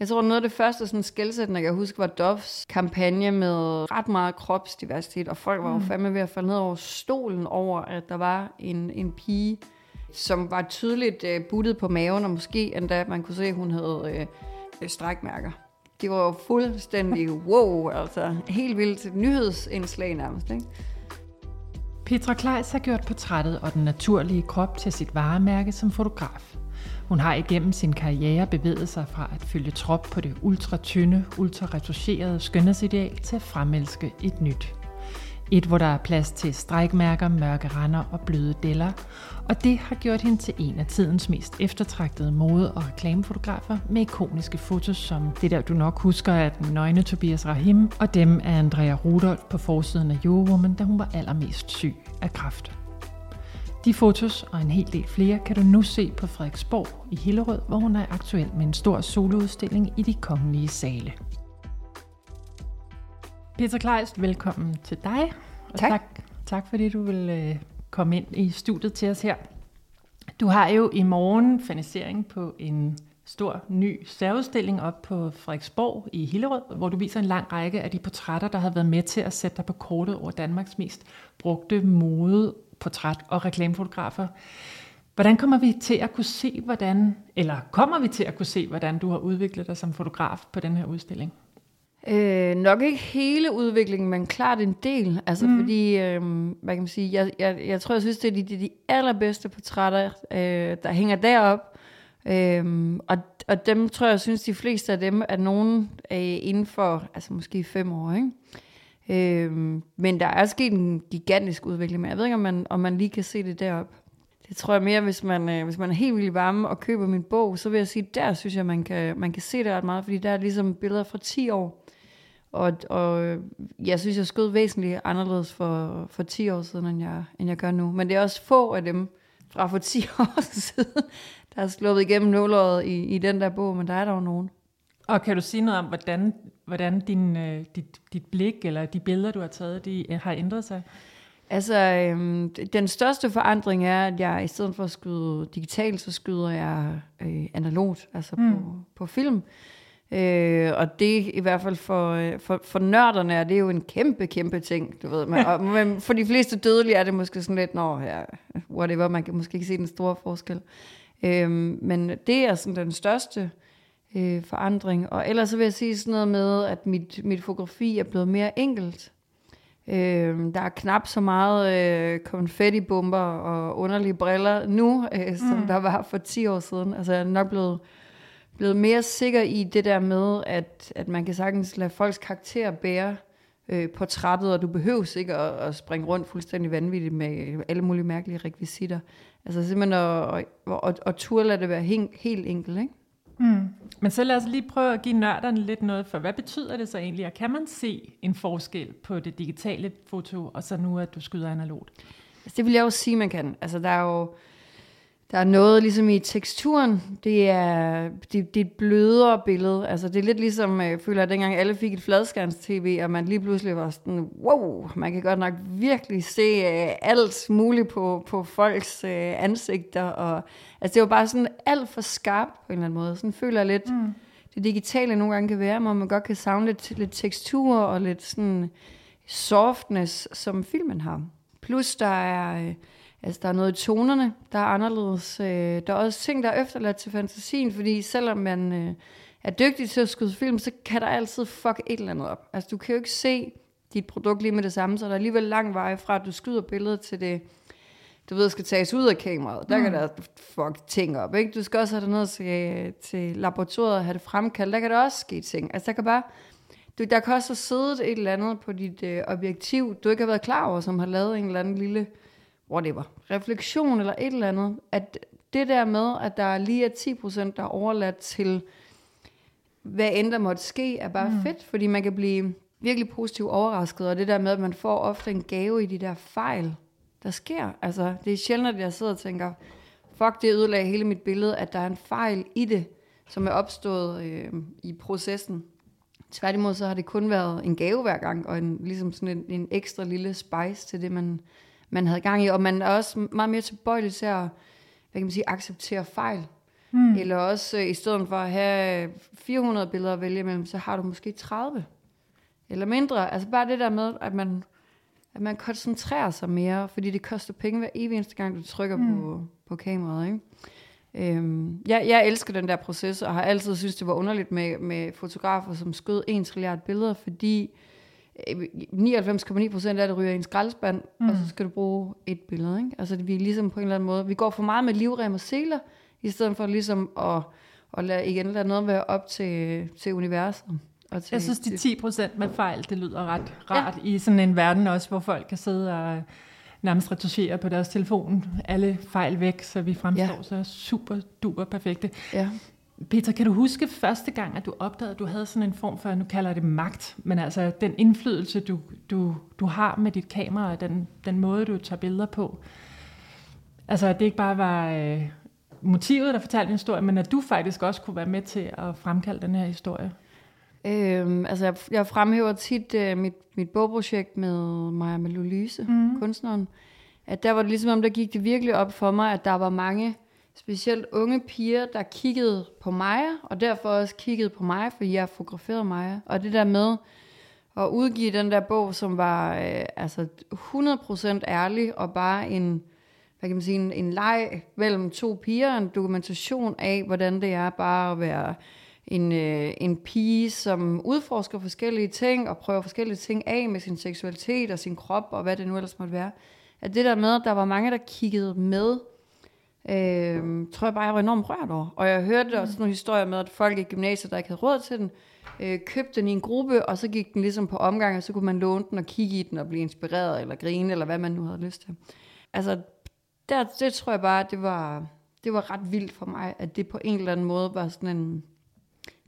Jeg tror, noget af det første sådan skældsættende, jeg kan huske, var Doves kampagne med ret meget kropsdiversitet, og folk var jo fandme ved at falde ned over stolen over, at der var en, en pige, som var tydeligt øh, buttet på maven, og måske endda man kunne se, at hun havde øh, strækmærker. Det var jo fuldstændig wow, altså helt vildt nyhedsindslag nærmest, ikke? Petra Kleis har gjort portrættet og den naturlige krop til sit varemærke som fotograf. Hun har igennem sin karriere bevæget sig fra at følge trop på det ultra-tynde, ultra-retuscherede skønhedsideal til at fremelske et nyt. Et, hvor der er plads til strækmærker, mørke render og bløde deller, og det har gjort hende til en af tidens mest eftertragtede mode- og reklamefotografer med ikoniske fotos som det der, du nok husker af den nøgne Tobias Rahim, og dem af Andrea Rudolph på forsiden af Eurowoman, da hun var allermest syg af kræft. De fotos og en hel del flere kan du nu se på Frederiksborg i Hillerød, hvor hun er aktuel med en stor soloudstilling i de kongelige sale. Peter Kleist, velkommen til dig. Og tak. tak. Tak fordi du vil øh, komme ind i studiet til os her. Du har jo i morgen fanisering på en stor ny særudstilling op på Frederiksborg i Hillerød, hvor du viser en lang række af de portrætter, der har været med til at sætte dig på kortet over Danmarks mest brugte mode, portræt- og reklamefotografer. Hvordan kommer vi til at kunne se, hvordan, eller kommer vi til at kunne se, hvordan du har udviklet dig som fotograf på den her udstilling? Øh, nok ikke hele udviklingen, men klart en del. Altså mm. fordi, øh, hvad kan man sige, jeg, jeg, jeg tror, jeg synes, det er de, de, de allerbedste portrætter, øh, der hænger derop. Øh, og, og dem tror jeg, jeg synes, de fleste af dem er nogen øh, inden for, altså måske fem år, ikke? Øh, men der er sket en gigantisk udvikling, men jeg ved ikke, om man, om man lige kan se det derop. Det tror jeg mere, hvis man, øh, hvis man er helt vildt varme og køber min bog, så vil jeg sige, der synes jeg, man kan, man kan se det ret meget, fordi der er ligesom billeder fra 10 år. Og, og øh, jeg synes, jeg skød væsentligt anderledes for, for 10 år siden, end jeg, end jeg gør nu. Men det er også få af dem fra for 10 år siden, der er slået igennem nålåret i, i den der bog, men der er der jo nogen. Og kan du sige noget om, hvordan, hvordan din, øh, dit, dit blik eller de billeder, du har taget, de øh, har ændret sig? Altså, øhm, den største forandring er, at jeg i stedet for at skyde digitalt, så skyder jeg øh, analogt, altså mm. på, på film. Øh, og det i hvert fald for, øh, for, for nørderne er det jo en kæmpe, kæmpe ting, du ved. Men, og, men for de fleste dødelige er det måske sådan lidt, når ja, whatever, man kan måske ikke se den store forskel. Øh, men det er sådan den største øh, forandring. Og ellers så vil jeg sige sådan noget med, at mit, mit fotografi er blevet mere enkelt. Øh, der er knap så meget øh, konfettibomber og underlige briller nu, øh, som mm. der var for 10 år siden. Altså jeg er nok blevet blevet mere sikker i det der med, at, at man kan sagtens lade folks karakter bære øh, portrættet, og du behøver ikke at, at springe rundt fuldstændig vanvittigt med alle mulige mærkelige rekvisitter. Altså simpelthen at, at, at, at turde lade det være helt, helt enkelt, ikke? Mm. Men så lad os lige prøve at give nørderne lidt noget for, hvad betyder det så egentlig, og kan man se en forskel på det digitale foto, og så nu, at du skyder analogt? Altså, det vil jeg jo sige, man kan. Altså, der er jo der er noget ligesom i teksturen, det er, det, det er et blødere billede. Altså det er lidt ligesom, jeg føler, at dengang alle fik et fladskærms-tv, og man lige pludselig var sådan, wow, man kan godt nok virkelig se uh, alt muligt på, på folks uh, ansigter. Og, altså det var bare sådan alt for skarpt på en eller anden måde. Sådan føler jeg lidt, mm. det digitale nogle gange kan være, hvor man godt kan savne lidt, lidt tekstur og lidt sådan softness, som filmen har. Plus der er... Uh, Altså, der er noget i tonerne, der er anderledes. Øh, der er også ting, der er efterladt til fantasien, fordi selvom man øh, er dygtig til at skyde film, så kan der altid fuck et eller andet op. Altså, du kan jo ikke se dit produkt lige med det samme, så der er alligevel lang vej fra, at du skyder billedet til det, du ved, skal tages ud af kameraet. Der mm. kan der fuck ting op, ikke? Du skal også have det ned til, til laboratoriet og have det fremkaldt. Der kan der også ske ting. Altså, der kan bare... Du, der kan også have siddet et eller andet på dit øh, objektiv, du ikke har været klar over, som har lavet en eller anden lille whatever, refleksion eller et eller andet, at det der med, at der lige er 10%, der er overladt til, hvad end der måtte ske, er bare mm. fedt, fordi man kan blive virkelig positivt overrasket, og det der med, at man får ofte en gave i de der fejl, der sker. Altså, det er sjældent, at jeg sidder og tænker, fuck, det ødelagde hele mit billede, at der er en fejl i det, som er opstået øh, i processen. Tværtimod så har det kun været en gave hver gang, og en, ligesom sådan en, en ekstra lille spice til det, man, man havde gang i, og man er også meget mere tilbøjelig til at hvad kan man sige, acceptere fejl. Mm. Eller også øh, i stedet for at have 400 billeder at vælge imellem, så har du måske 30. Eller mindre. Altså bare det der med, at man, at man koncentrerer sig mere, fordi det koster penge hver evig eneste gang, du trykker mm. på, på kameraet. Ikke? Øhm, jeg, jeg elsker den der proces, og har altid synes det var underligt med, med fotografer, som skød en trilliard billeder, fordi 99,9 procent af det ryger i en skraldespand, mm. og så skal du bruge et billede. Ikke? Altså vi er ligesom på en eller anden måde, vi går for meget med livrem og seler, i stedet for ligesom at, at lade, igen lade noget være op til, til universet. Og til, jeg synes, de 10 procent med fejl, det lyder ret rart ja. i sådan en verden også, hvor folk kan sidde og nærmest retuschere på deres telefon alle fejl væk, så vi fremstår ja. så super duper perfekte. Ja. Peter, kan du huske første gang, at du opdagede, at du havde sådan en form for, nu kalder det magt, men altså den indflydelse, du, du, du har med dit kamera, og den, den måde, du tager billeder på? Altså, at det ikke bare var øh, motivet, der fortalte en historie, men at du faktisk også kunne være med til at fremkalde den her historie? Øhm, altså, jeg, jeg fremhæver tit øh, mit, mit bogprojekt med Maja Melolise, mm. kunstneren, at der var det ligesom om, der gik det virkelig op for mig, at der var mange specielt unge piger, der kiggede på mig, og derfor også kiggede på mig, fordi jeg fotograferede mig. Og det der med at udgive den der bog, som var øh, altså 100% ærlig, og bare en, hvad kan man sige, en, en leg mellem to piger, en dokumentation af, hvordan det er bare at være en, øh, en pige, som udforsker forskellige ting, og prøver forskellige ting af med sin seksualitet og sin krop, og hvad det nu ellers måtte være. At det der med, at der var mange, der kiggede med, øh, tror jeg bare, jeg var enormt rørt over. Og jeg hørte mm. også nogle historier med, at folk i gymnasiet, der ikke havde råd til den, øh, købte den i en gruppe, og så gik den ligesom på omgang, og så kunne man låne den og kigge i den og blive inspireret, eller grine, eller hvad man nu havde lyst til. Altså, der, det tror jeg bare, det var, det var ret vildt for mig, at det på en eller anden måde var sådan en,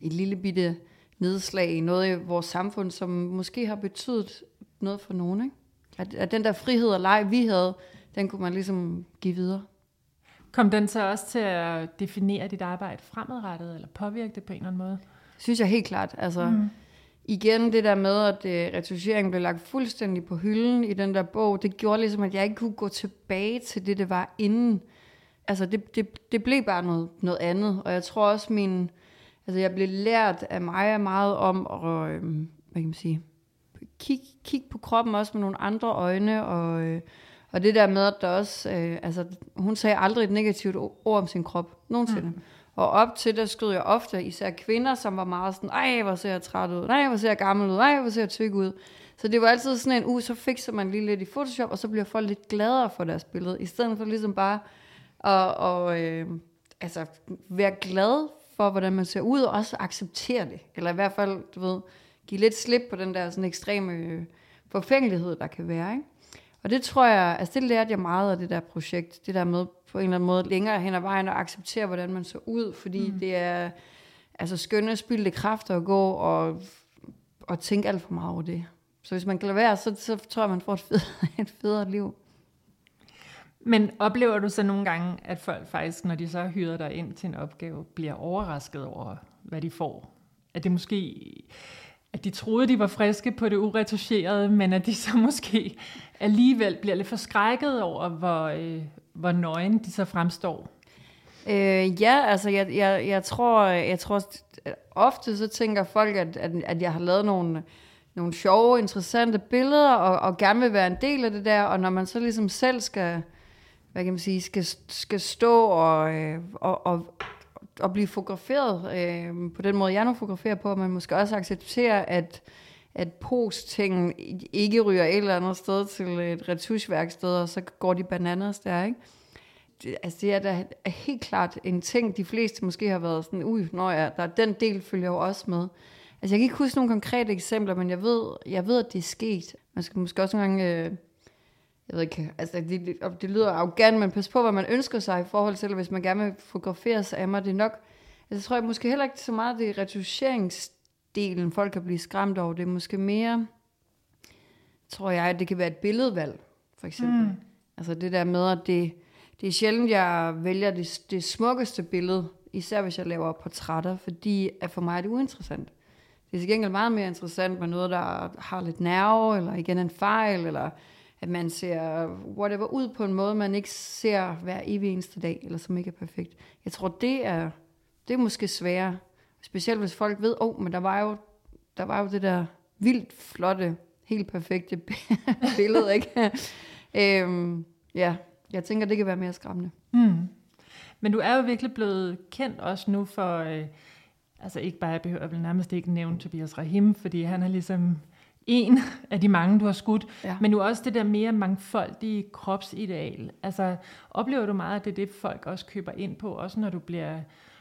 et lille bitte nedslag i noget i vores samfund, som måske har betydet noget for nogen. Ikke? At, at den der frihed og leg, vi havde, den kunne man ligesom give videre. Kom den så også til at definere dit arbejde fremadrettet, eller påvirke det på en eller anden måde? Synes jeg helt klart. Altså, mm. Igen det der med, at retuschering blev lagt fuldstændig på hylden i den der bog, det gjorde ligesom, at jeg ikke kunne gå tilbage til det, det var inden. Altså det, det, det blev bare noget, noget andet, og jeg tror også min, altså jeg blev lært af mig meget om at, øh, hvad kan man sige, kigge kig på kroppen også med nogle andre øjne, og øh, og det der med, at der også, øh, altså hun sagde aldrig et negativt ord om sin krop, nogensinde. Mm. Og op til det skød jeg ofte især kvinder, som var meget sådan, ej, hvor ser jeg træt ud, nej, hvor ser jeg gammel ud, ej, hvor ser jeg tyk ud. Så det var altid sådan en, uh, så fikser man lige lidt i Photoshop, og så bliver folk lidt gladere for deres billede, i stedet for ligesom bare at, og, øh, altså, være glad for, hvordan man ser ud, og også acceptere det. Eller i hvert fald, du ved, give lidt slip på den der sådan ekstreme øh, forfængelighed, der kan være, ikke? Og det tror jeg, altså det lærte jeg meget af det der projekt, det der med på en eller anden måde længere hen ad vejen at acceptere, hvordan man så ud, fordi mm. det er altså skønne spildte kræfter at gå og, og tænke alt for meget over det. Så hvis man kan lade være, så, så tror jeg, man får et, fed, et federe liv. Men oplever du så nogle gange, at folk faktisk, når de så hyrer dig ind til en opgave, bliver overrasket over, hvad de får? At det måske at de troede, de var friske på det uretuscherede, men at de så måske alligevel bliver lidt forskrækket over, hvor, øh, hvor nøgen de så fremstår. Øh, ja, altså jeg, jeg, jeg tror, jeg tror ofte så tænker folk, at, at, at jeg har lavet nogle, nogle sjove, interessante billeder, og, og gerne vil være en del af det der, og når man så ligesom selv skal, hvad kan man sige, skal, skal stå og, øh, og, og, at blive fotograferet øh, på den måde, jeg nu fotograferer på, man måske også acceptere, at, at post-tingen ikke ryger et eller andet sted til et retuschværksted, og så går de bananas der, ikke? Det, altså det er da helt klart en ting, de fleste måske har været sådan, ui, når jeg, der, den del følger jo også med. Altså jeg kan ikke huske nogle konkrete eksempler, men jeg ved, jeg ved at det er sket. Man skal måske også nogle gange... Øh, jeg ved ikke, altså det, det, lyder arrogant, men pas på, hvad man ønsker sig i forhold til, hvis man gerne vil fotografere sig af mig. Det er nok, altså jeg tror jeg måske heller ikke så meget, det er retuscheringsdelen, folk kan blive skræmt over. Det er måske mere, tror jeg, at det kan være et billedvalg, for eksempel. Mm. Altså det der med, at det, det er sjældent, jeg vælger det, det smukkeste billede, især hvis jeg laver portrætter, fordi at for mig er det uinteressant. Det er til gengæld meget mere interessant med noget, der har lidt nerve, eller igen en fejl, eller at man ser whatever ud på en måde, man ikke ser hver evig eneste dag, eller som ikke er perfekt. Jeg tror, det er, det er måske sværere. Specielt hvis folk ved, åh, oh, men der var jo, der var jo det der vildt flotte, helt perfekte billede, ikke? øhm, ja, jeg tænker, det kan være mere skræmmende. Mm. Men du er jo virkelig blevet kendt også nu for, øh, altså ikke bare, jeg behøver vel nærmest ikke nævne Tobias Rahim, fordi han er ligesom en af de mange, du har skudt, ja. men nu også det der mere mangfoldige kropsideal. Altså, oplever du meget, at det er det, folk også køber ind på, også når du bliver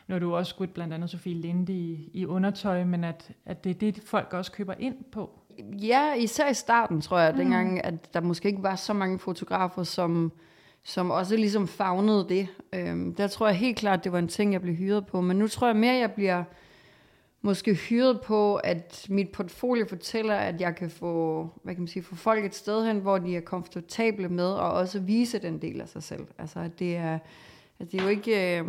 når du også skudt blandt andet Sofie Linde i, i undertøj, men at, at det er det, folk også køber ind på? Ja, især i starten, tror jeg, mm. dengang, at der måske ikke var så mange fotografer, som, som også ligesom fagnede det. Øhm, der tror jeg helt klart, det var en ting, jeg blev hyret på, men nu tror jeg mere, jeg bliver måske hyret på, at mit portfolio fortæller, at jeg kan få, hvad kan man sige, få folk et sted hen, hvor de er komfortable med, og også vise den del af sig selv. Altså, at det er, at det er jo ikke, øh,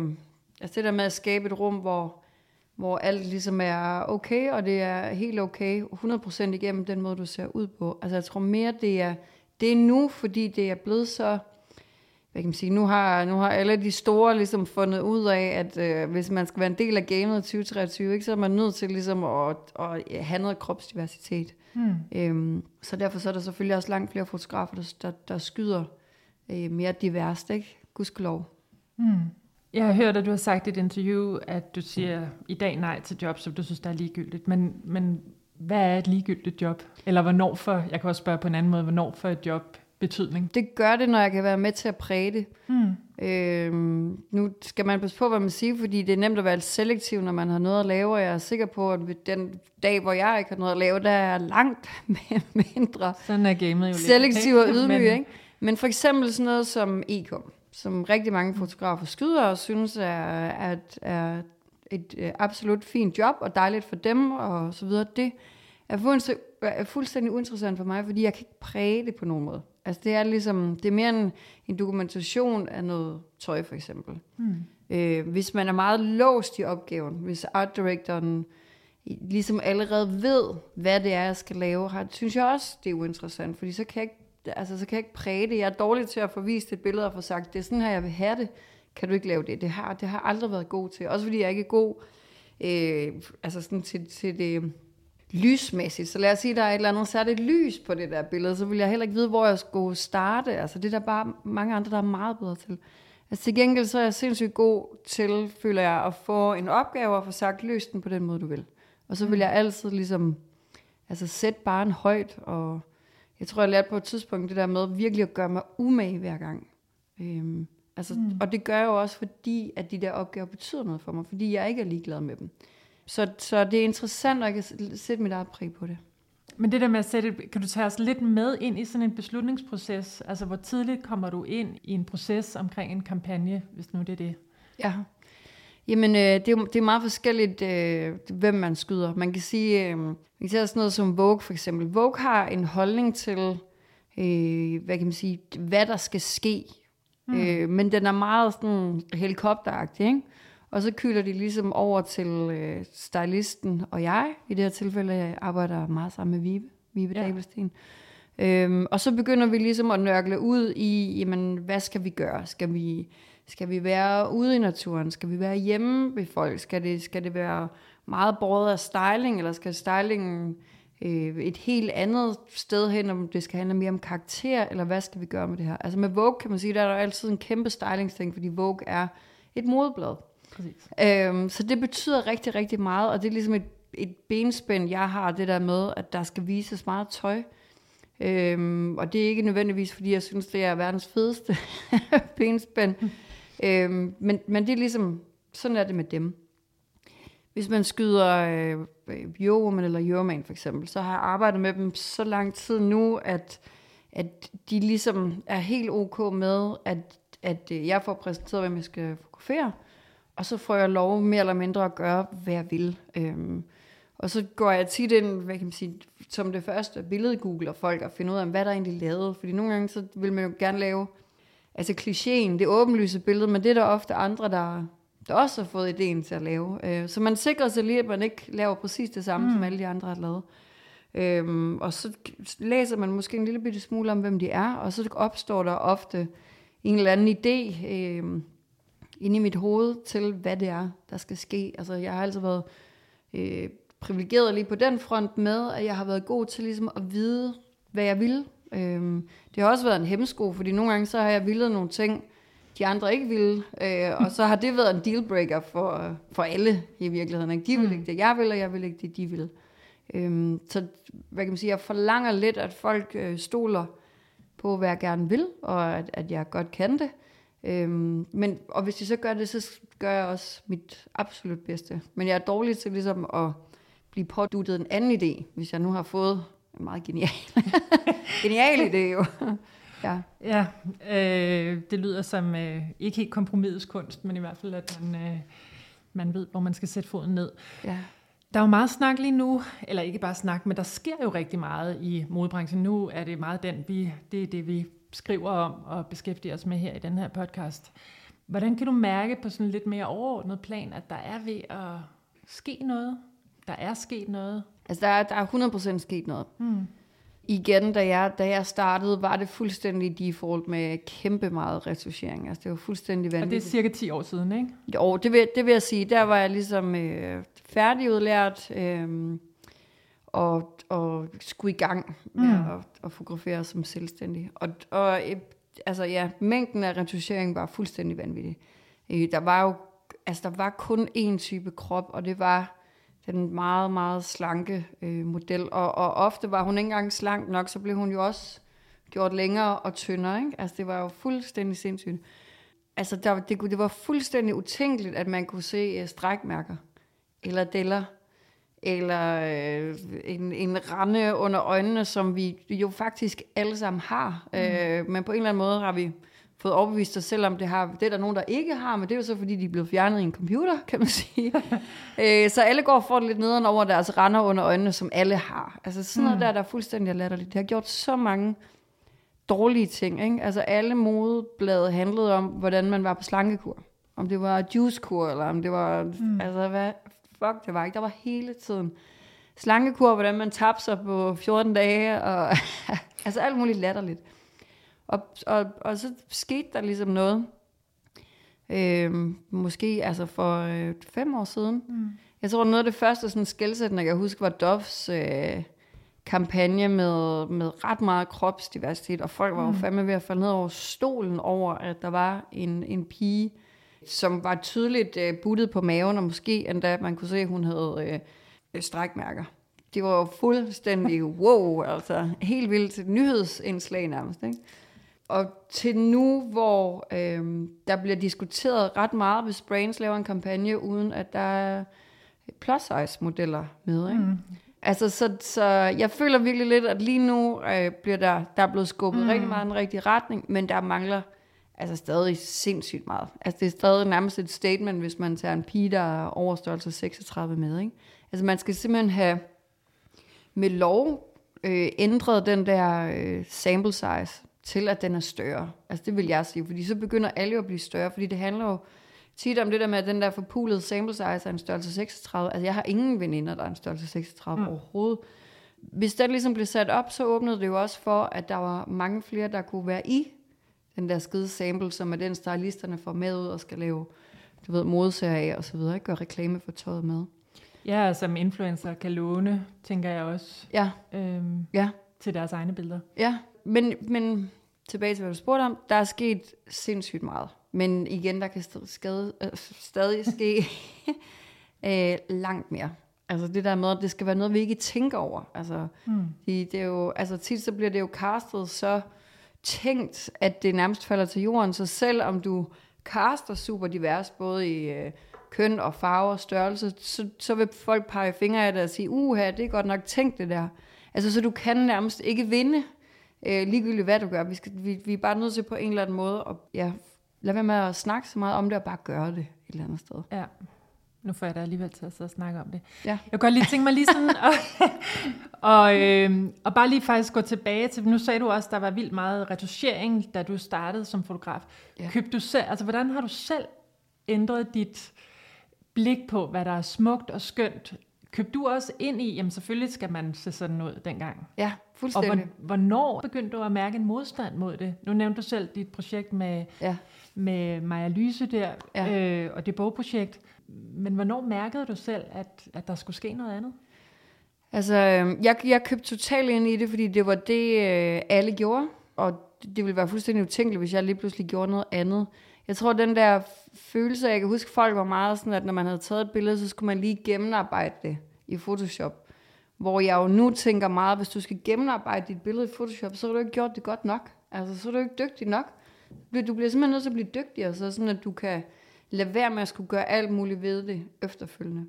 altså det der med at skabe et rum, hvor, hvor alt ligesom er okay, og det er helt okay, 100% igennem den måde, du ser ud på. Altså jeg tror mere, det er, det er nu, fordi det er blevet så hvad kan man sige, nu har, nu har alle de store ligesom fundet ud af, at øh, hvis man skal være en del af gamet 2023, ikke, så er man nødt til ligesom at, at have noget kropsdiversitet. Mm. Øhm, så derfor så er der selvfølgelig også langt flere fotografer, der, der, der skyder øh, mere diverst, ikke? Gudskelov. Mm. Jeg har hørt, at du har sagt i et interview, at du siger i dag nej til job, som du synes, der er ligegyldigt. Men, men hvad er et ligegyldigt job? Eller hvornår for, jeg kan også spørge på en anden måde, hvornår for et job betydning? Det gør det, når jeg kan være med til at præge det. Hmm. Øhm, nu skal man passe på, hvad man siger, fordi det er nemt at være selektiv, når man har noget at lave, og jeg er sikker på, at den dag, hvor jeg ikke har noget at lave, der er langt mindre Sådan er gamet jo selektiv og ydmyg. Men... Ikke? Men for eksempel sådan noget som e-com, som rigtig mange fotografer skyder og synes er, er, er et øh, absolut fint job, og dejligt for dem, og så videre. Det er fuldstændig, er fuldstændig uinteressant for mig, fordi jeg kan ikke præge det på nogen måde. Altså det er ligesom, det er mere en, en dokumentation af noget tøj for eksempel. Mm. Øh, hvis man er meget låst i opgaven, hvis art directoren ligesom allerede ved, hvad det er, jeg skal lave, har, synes jeg også, det er uinteressant, fordi så kan jeg ikke, altså, så kan jeg ikke præge det. Jeg er dårlig til at få vist et billede og få sagt, det er sådan her, jeg vil have det. Kan du ikke lave det? Det har, det har aldrig været god til. Også fordi jeg ikke er god øh, altså sådan til, til det lysmæssigt. Så lad os sige, at der er et eller andet særligt lys på det der billede, så vil jeg heller ikke vide, hvor jeg skulle starte. Altså det er der bare mange andre, der er meget bedre til. Altså til gengæld så er jeg sindssygt god til, føler jeg, at få en opgave og få sagt, løs den på den måde, du vil. Og så vil jeg altid ligesom, altså sætte bare en højt, og jeg tror, jeg lærte på et tidspunkt det der med virkelig at gøre mig umage hver gang. Øhm, altså, mm. Og det gør jeg jo også, fordi at de der opgaver betyder noget for mig, fordi jeg ikke er ligeglad med dem. Så, så det er interessant, at jeg kan sætte mit eget præg på det. Men det der med at sætte, kan du tage os lidt med ind i sådan en beslutningsproces? Altså, hvor tidligt kommer du ind i en proces omkring en kampagne, hvis nu det er det? Ja, Jamen, øh, det, er, det er meget forskelligt, øh, hvem man skyder. Man kan sige, øh, man kan sige sådan noget som Vogue for eksempel. Vogue har en holdning til, øh, hvad kan man sige, hvad der skal ske. Mm. Øh, men den er meget sådan helikopteragtig, ikke? Og så kylder de ligesom over til øh, stylisten og jeg. I det her tilfælde jeg arbejder meget sammen med Vibe, Vibe ja. Dabelsten. Øhm, og så begynder vi ligesom at nørkle ud i, jamen, hvad skal vi gøre? Skal vi, skal vi være ude i naturen? Skal vi være hjemme ved folk? Skal det, skal det være meget båret af styling, eller skal stylingen øh, et helt andet sted hen, om det skal handle mere om karakter, eller hvad skal vi gøre med det her? Altså med Vogue kan man sige, der er der altid en kæmpe stylingsting, fordi Vogue er et modeblad. Præcis. Øhm, så det betyder rigtig, rigtig meget, og det er ligesom et, et benspænd, jeg har, det der med, at der skal vises meget tøj. Øhm, og det er ikke nødvendigvis, fordi jeg synes, det er verdens fedeste benspænd. Mm. Øhm, men, men det er ligesom, sådan er det med dem. Hvis man skyder øh, Eurowoman eller Euroman for eksempel, så har jeg arbejdet med dem så lang tid nu, at, at de ligesom er helt ok med, at, at øh, jeg får præsenteret, hvem jeg skal fotografere og så får jeg lov mere eller mindre at gøre, hvad jeg vil. Øhm, og så går jeg tit ind, hvad kan man sige, som det første billede-googler folk og finder ud af, hvad der egentlig lavet. Fordi nogle gange, så vil man jo gerne lave, altså klichéen, det åbenlyse billede, men det er der ofte andre, der, der også har fået ideen til at lave. Øh, så man sikrer sig lige, at man ikke laver præcis det samme, mm. som alle de andre har lavet. Øhm, og så læser man måske en lille bitte smule om, hvem de er, og så opstår der ofte en eller anden idé øhm, inde i mit hoved til, hvad det er, der skal ske. Altså, jeg har altid været øh, privilegeret lige på den front med, at jeg har været god til ligesom at vide, hvad jeg vil. Øhm, det har også været en hemmesko, fordi nogle gange så har jeg villet nogle ting, de andre ikke ville, øh, og så har det været en dealbreaker for, for alle i virkeligheden. Ikke? De vil mm. ikke det, jeg vil, og jeg vil ikke det, de vil. Øhm, så hvad kan man sige, jeg forlanger lidt, at folk øh, stoler på, hvad jeg gerne vil, og at, at jeg godt kan det. Øhm, men, og hvis de så gør det, så gør jeg også mit absolut bedste. Men jeg er dårlig til ligesom at blive påduttet en anden idé, hvis jeg nu har fået en meget genial, genial idé jo. ja, ja øh, det lyder som øh, ikke helt kompromisets kunst, men i hvert fald, at man, øh, man ved, hvor man skal sætte foden ned. Ja. Der er jo meget snak lige nu, eller ikke bare snak, men der sker jo rigtig meget i modebranchen. Nu er det meget den, vi, det er det, vi skriver om og beskæftiger os med her i den her podcast. Hvordan kan du mærke på sådan lidt mere overordnet plan, at der er ved at ske noget? Der er sket noget? Altså, der er, der er 100% sket noget. Hmm. Igen, da jeg, da jeg startede, var det fuldstændig default med kæmpe meget retuschering. Altså, det var fuldstændig vanvittigt. Og det er cirka 10 år siden, ikke? Jo, det vil, det vil jeg sige. Der var jeg ligesom øh, færdigudlært øh, og, og skulle i gang med mm. at, at fotografere som selvstændig. Og, og øh, altså, ja, mængden af retuschering var fuldstændig vanvittig. Øh, der var jo altså, der var kun én type krop, og det var den meget, meget slanke øh, model. Og, og ofte var hun ikke engang slank nok, så blev hun jo også gjort længere og tyndere. Ikke? Altså, det var jo fuldstændig sindssygt. Altså, der, det, det var fuldstændig utænkeligt, at man kunne se uh, strækmærker, eller deller, eller øh, en, en rande under øjnene, som vi jo faktisk alle sammen har. Mm. Øh, men på en eller anden måde har vi fået overbevist os selv om, det har det er der nogen, der ikke har, men det er jo så, fordi de er blevet fjernet i en computer, kan man sige. øh, så alle går for lidt nederen over deres render under øjnene, som alle har. Altså sådan noget mm. der, der er fuldstændig latterligt. Det har gjort så mange dårlige ting. Ikke? Altså alle modeblade handlede om, hvordan man var på slankekur. Om det var juicekur, eller om det var... Mm. Altså hvad fuck det var ikke. Der var hele tiden slankekur, hvordan man tabte sig på 14 dage, og altså alt muligt latterligt. Og, og, og så skete der ligesom noget, øh, måske altså for øh, fem år siden. Mm. Jeg tror, noget af det første sådan skældsættende, jeg kan huske, var Doves øh, kampagne med, med ret meget kropsdiversitet, og folk var jo mm. fandme ved at falde ned over stolen over, at der var en, en pige, som var tydeligt øh, buttet på maven, og måske endda man kunne se, at hun havde øh, strækmærker. Det var jo fuldstændig wow, altså helt vildt nyhedsindslag nærmest. Ikke? Og til nu, hvor øh, der bliver diskuteret ret meget, hvis Brains laver en kampagne, uden at der er plus size modeller med. Ikke? Mm. Altså, så, så jeg føler virkelig lidt, at lige nu øh, bliver der, der er blevet skubbet mm. rigtig meget i den rigtige retning, men der mangler altså stadig sindssygt meget. Altså det er stadig nærmest et statement, hvis man tager en pige, der er over størrelse 36 med. Ikke? Altså man skal simpelthen have med lov øh, ændret den der øh, sample size til, at den er større. Altså det vil jeg sige, fordi så begynder alle jo at blive større, fordi det handler jo tit om det der med, at den der forpulede sample size er en størrelse 36. Altså jeg har ingen veninder, der er en størrelse 36 mm. overhovedet. Hvis den ligesom blev sat op, så åbnede det jo også for, at der var mange flere, der kunne være i den der skide sample, som er den stylisterne får med ud og skal lave, du ved, modserie af og så videre, ikke? Gør reklame for tøjet med. Ja, og som influencer kan låne, tænker jeg også. Ja. Øhm, ja. Til deres egne billeder. Ja, men, men tilbage til, hvad du spurgte om, der er sket sindssygt meget. Men igen, der kan skade, øh, stadig ske øh, langt mere. Altså det der med, at det skal være noget, vi ikke tænker over. Altså, mm. det, det er jo, altså tit så bliver det jo castet så tænkt, at det nærmest falder til jorden. Så selvom du kaster super divers, både i øh, køn og farve og størrelse, så, så vil folk pege fingre af dig og sige, uha, det er godt nok tænkt det der. Altså, så du kan nærmest ikke vinde, øh, ligegyldigt hvad du gør. Vi, skal, vi, vi er bare nødt til på en eller anden måde at ja, lade være med at snakke så meget om det, og bare gøre det et eller andet sted. Ja. Nu får jeg da alligevel til at sidde og snakke om det. Ja. Jeg kan godt lige tænke mig lige sådan, og, og, øh, og bare lige faktisk gå tilbage til, nu sagde du også, der var vildt meget retuschering, da du startede som fotograf. Ja. Købte du selv, altså hvordan har du selv ændret dit blik på, hvad der er smukt og skønt, Købte du også ind i, jamen selvfølgelig skal man se sådan ud dengang? Ja, Og fuldstændig. hvor- hvornår begyndte du at mærke en modstand mod det? Nu nævnte du selv dit projekt med, Ja. med Maja Lyse der, Ja. øh, og det bogprojekt. Men hvornår mærkede du selv, at, at der skulle ske noget andet? Altså, øhm, jeg, jeg købte totalt ind i det, fordi det var det, øh, alle gjorde. Og det, ville være fuldstændig utænkeligt, hvis jeg lige pludselig gjorde noget andet. Jeg tror, den der følelse, jeg kan huske, folk var meget sådan, at når man havde taget et billede, så skulle man lige gennemarbejde det i Photoshop. Hvor jeg jo nu tænker meget, hvis du skal gennemarbejde dit billede i Photoshop, så har du ikke gjort det godt nok. Altså, så er du ikke dygtig nok. Du- Du bliver simpelthen nødt til at blive dygtigere, så sådan at du kan lad være med at skulle gøre alt muligt ved det efterfølgende.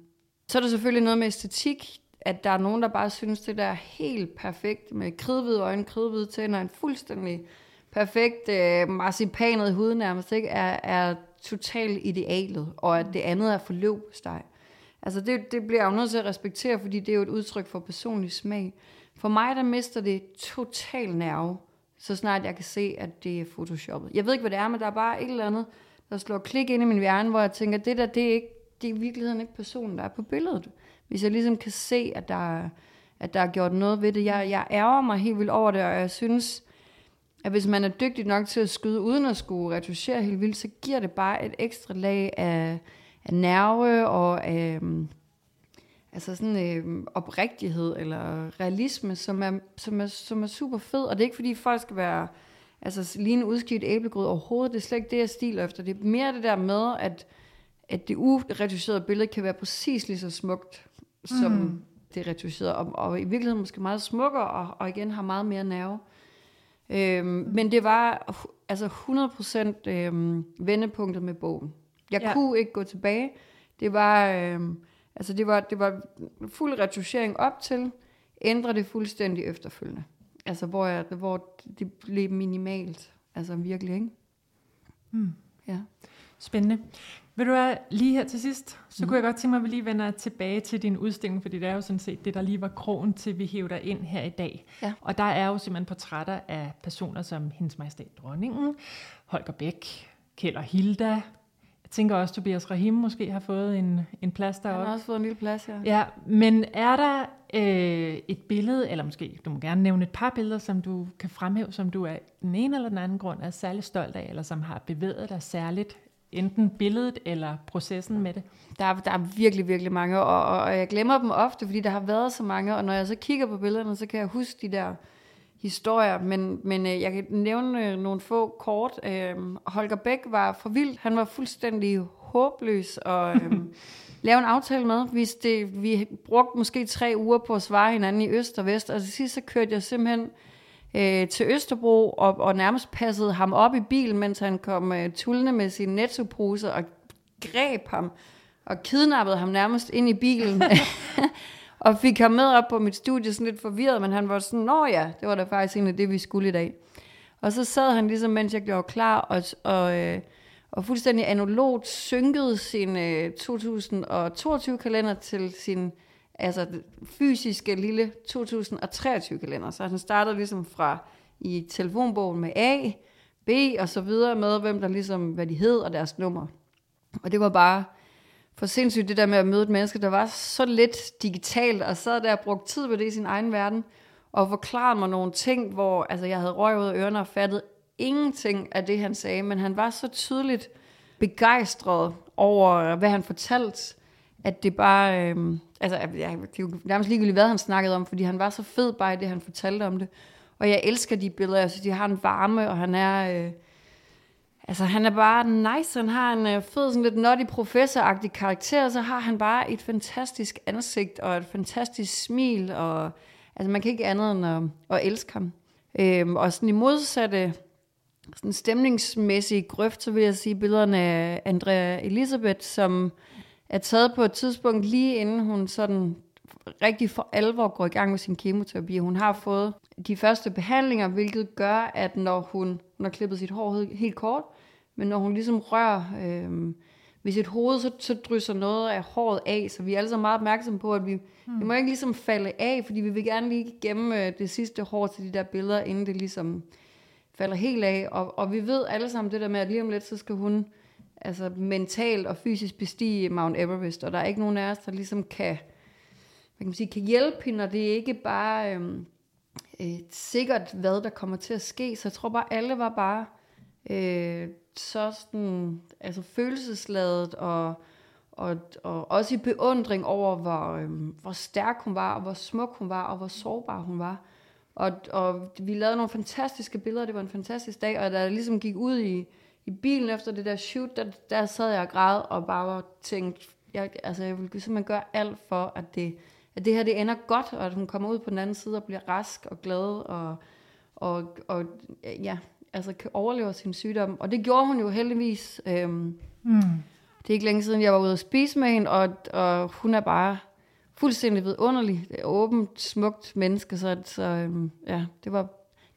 Så er der selvfølgelig noget med æstetik, at der er nogen, der bare synes, det der er helt perfekt med kridhvide øjne, kridhvide tænder, en fuldstændig perfekt øh, marcipanet hud nærmest, ikke? Er, er totalt idealet, og at det andet er for løbsteg. Altså det, det bliver jeg jo nødt til at respektere, fordi det er jo et udtryk for personlig smag. For mig, der mister det total nerve, så snart jeg kan se, at det er photoshoppet. Jeg ved ikke, hvad det er, men der er bare et eller andet, der slår klik ind i min hjerne, hvor jeg tænker, det der, det er, ikke, det er i virkeligheden ikke personen, der er på billedet. Hvis jeg ligesom kan se, at der, er- at der er gjort noget ved det. Jeg, jeg ærger mig helt vildt over det, og jeg synes, at hvis man er dygtig nok til at skyde uden at skulle retuschere helt vildt, så giver det bare et ekstra lag af, af nerve og af, altså sådan øh, oprigtighed eller realisme, som er, som, er, som er super fed. Og det er ikke fordi folk skal være altså lige en udskidt æblegrød overhovedet. Det er slet ikke det, jeg stiler efter. Det er mere det der med, at, at det uretuscherede billede kan være præcis lige så smukt, som mm. det retuscherede. Og, og i virkeligheden måske meget smukkere, og, og igen har meget mere nerve. Øhm, men det var altså 100% øhm, vendepunktet med bogen. Jeg ja. kunne ikke gå tilbage. Det var, øhm, altså det var, det var fuld retuschering op til, ændre det fuldstændig efterfølgende. Altså hvor, jeg, hvor det blev minimalt. Altså virkelig, ikke? Mm. Ja. Spændende. Vil du være lige her til sidst, så mm. kunne jeg godt tænke mig, at vi lige vender tilbage til din udstilling, fordi det er jo sådan set det, der lige var krogen til, vi hæver dig ind her i dag. Ja. Og der er jo simpelthen portrætter af personer som Hendes Majestæt Dronningen, Holger Bæk, Kjeld og Hilda. Tænker også, Tobias Rahim måske har fået en, en plads Han deroppe. har også fået en lille plads her. Ja, men er der øh, et billede, eller måske du må gerne nævne et par billeder, som du kan fremhæve, som du af den ene eller den anden grund er særlig stolt af, eller som har bevæget dig særligt, enten billedet eller processen med det? Der er, der er virkelig, virkelig mange, og, og, og jeg glemmer dem ofte, fordi der har været så mange, og når jeg så kigger på billederne, så kan jeg huske de der historier, men, men øh, jeg kan nævne øh, nogle få kort. Øh, Holger Bæk var for vild, han var fuldstændig håbløs, og øh, lave en aftale med. Vi, det, vi brugte måske tre uger på at svare hinanden i øst og vest, og til sidst så kørte jeg simpelthen øh, til Østerbro og, og nærmest passede ham op i bilen, mens han kom øh, tullende med sin nettopose og greb ham og kidnappede ham nærmest ind i bilen. og fik ham med op på mit studie, sådan lidt forvirret, men han var sådan, nå ja, det var da faktisk egentlig det, vi skulle i dag. Og så sad han ligesom, mens jeg gjorde klar, og, og, øh, og fuldstændig analogt synkede sin øh, 2022-kalender til sin altså, fysiske lille 2023-kalender. Så han startede ligesom fra i telefonbogen med A, B og så videre med, hvem der ligesom, hvad de hed og deres nummer. Og det var bare for sindssygt det der med at møde et menneske, der var så lidt digitalt, og sad der og brugte tid på det i sin egen verden, og forklarede mig nogle ting, hvor altså, jeg havde røg ud af ørerne og fattet ingenting af det, han sagde, men han var så tydeligt begejstret over, hvad han fortalte, at det bare, øh, altså ja, det er jo nærmest ligegyldigt, hvad han snakkede om, fordi han var så fed bare i det, han fortalte om det. Og jeg elsker de billeder, jeg synes, de har en varme, og han er, øh, altså han er bare nice, han har en øh, fed, sådan lidt nutty professoragtig karakter, og så har han bare et fantastisk ansigt, og et fantastisk smil, og altså man kan ikke andet end at, at elske ham. Øhm, og sådan i modsatte sådan stemningsmæssige grøft, så vil jeg sige billederne af Andrea Elisabeth, som er taget på et tidspunkt lige inden hun sådan rigtig for alvor går i gang med sin kemoterapi. Hun har fået de første behandlinger, hvilket gør, at når hun, hun har klippet sit hår helt- kort, men når hun ligesom rører øh, ved sit hoved, så, så drysser noget af håret af, så vi er alle sammen meget opmærksomme på, at vi, mm. vi må ikke ligesom falde af, fordi vi vil gerne lige gemme øh, det sidste hår til de der billeder, inden det ligesom falder helt af. Og, og vi ved alle sammen det der med, at lige om lidt, så skal hun altså mentalt og fysisk bestige Mount Everest, og der er ikke nogen af os, der ligesom kan kan, man sige, kan hjælpe hende, og det er ikke bare øhm, øh, et sikkert, hvad der kommer til at ske. Så jeg tror bare, alle var bare øh, så sådan, altså følelsesladet og, og, og også i beundring over, hvor, øh, hvor stærk hun var, og hvor smuk hun var, og hvor sårbar hun var. Og, og vi lavede nogle fantastiske billeder, det var en fantastisk dag, og da jeg ligesom gik ud i, i bilen efter det der shoot, der, der sad jeg og græd og bare tænkte, jeg, altså jeg ville simpelthen gøre alt for, at det, at det her det ender godt, og at hun kommer ud på den anden side og bliver rask og glad, og, og, og ja, altså kan overleve sin sygdom. Og det gjorde hun jo heldigvis. Øhm, mm. Det er ikke længe siden, jeg var ude at spise med hende, og, og hun er bare fuldstændig vidunderlig, åbent, smukt menneske, så, så øhm, ja, det var,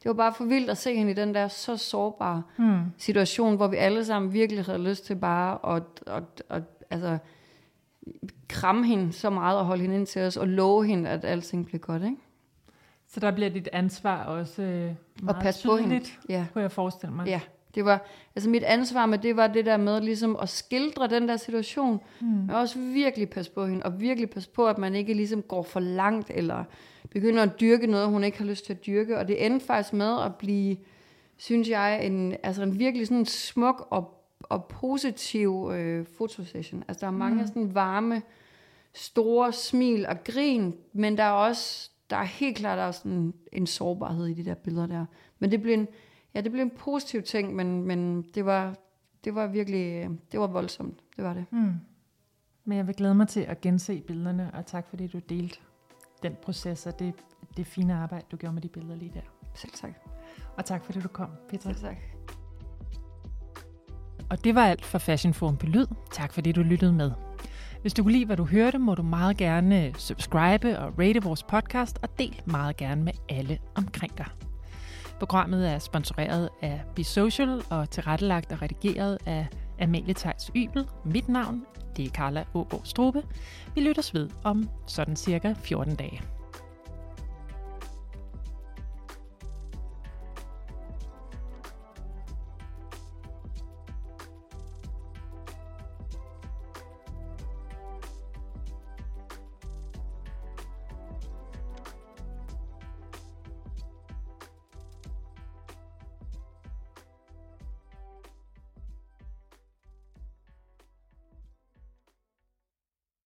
det var bare for vildt at se hende i den der så sårbare mm. situation, hvor vi alle sammen virkelig havde lyst til bare at, at, at, at altså, kramme hende så meget og holde hende ind til os, og love hende, at alting blev godt, ikke? Så der bliver dit ansvar også øh, meget og passe på hende. Ja. kunne jeg forestille mig. Ja, det var, altså mit ansvar med det var det der med ligesom at skildre den der situation, mm. men også virkelig passe på hende, og virkelig passe på, at man ikke ligesom går for langt, eller begynder at dyrke noget, hun ikke har lyst til at dyrke, og det endte faktisk med at blive, synes jeg, en, altså en virkelig sådan smuk og, og positiv øh, fotosession. Altså der er mange mm. sådan varme, store smil og grin, men der er også, der er helt klart også en, en sårbarhed i de der billeder der. Men det blev en, ja, det blev en positiv ting, men, men det, var, det var virkelig, det var voldsomt. Det var det. Mm. Men jeg vil glæde mig til at gense billederne, og tak fordi du delte den proces og det, det fine arbejde, du gjorde med de billeder lige der. Selv tak. Og tak fordi du kom, Petra. Selv tak. Og det var alt for Fashion Forum på Lyd. Tak fordi du lyttede med. Hvis du kunne lide, hvad du hørte, må du meget gerne subscribe og rate vores podcast, og del meget gerne med alle omkring dig. Programmet er sponsoreret af Be Social og tilrettelagt og redigeret af Amalie Tejs Ybel. Mit navn, det er Carla Ågaard Strube. Vi lyttes ved om sådan cirka 14 dage.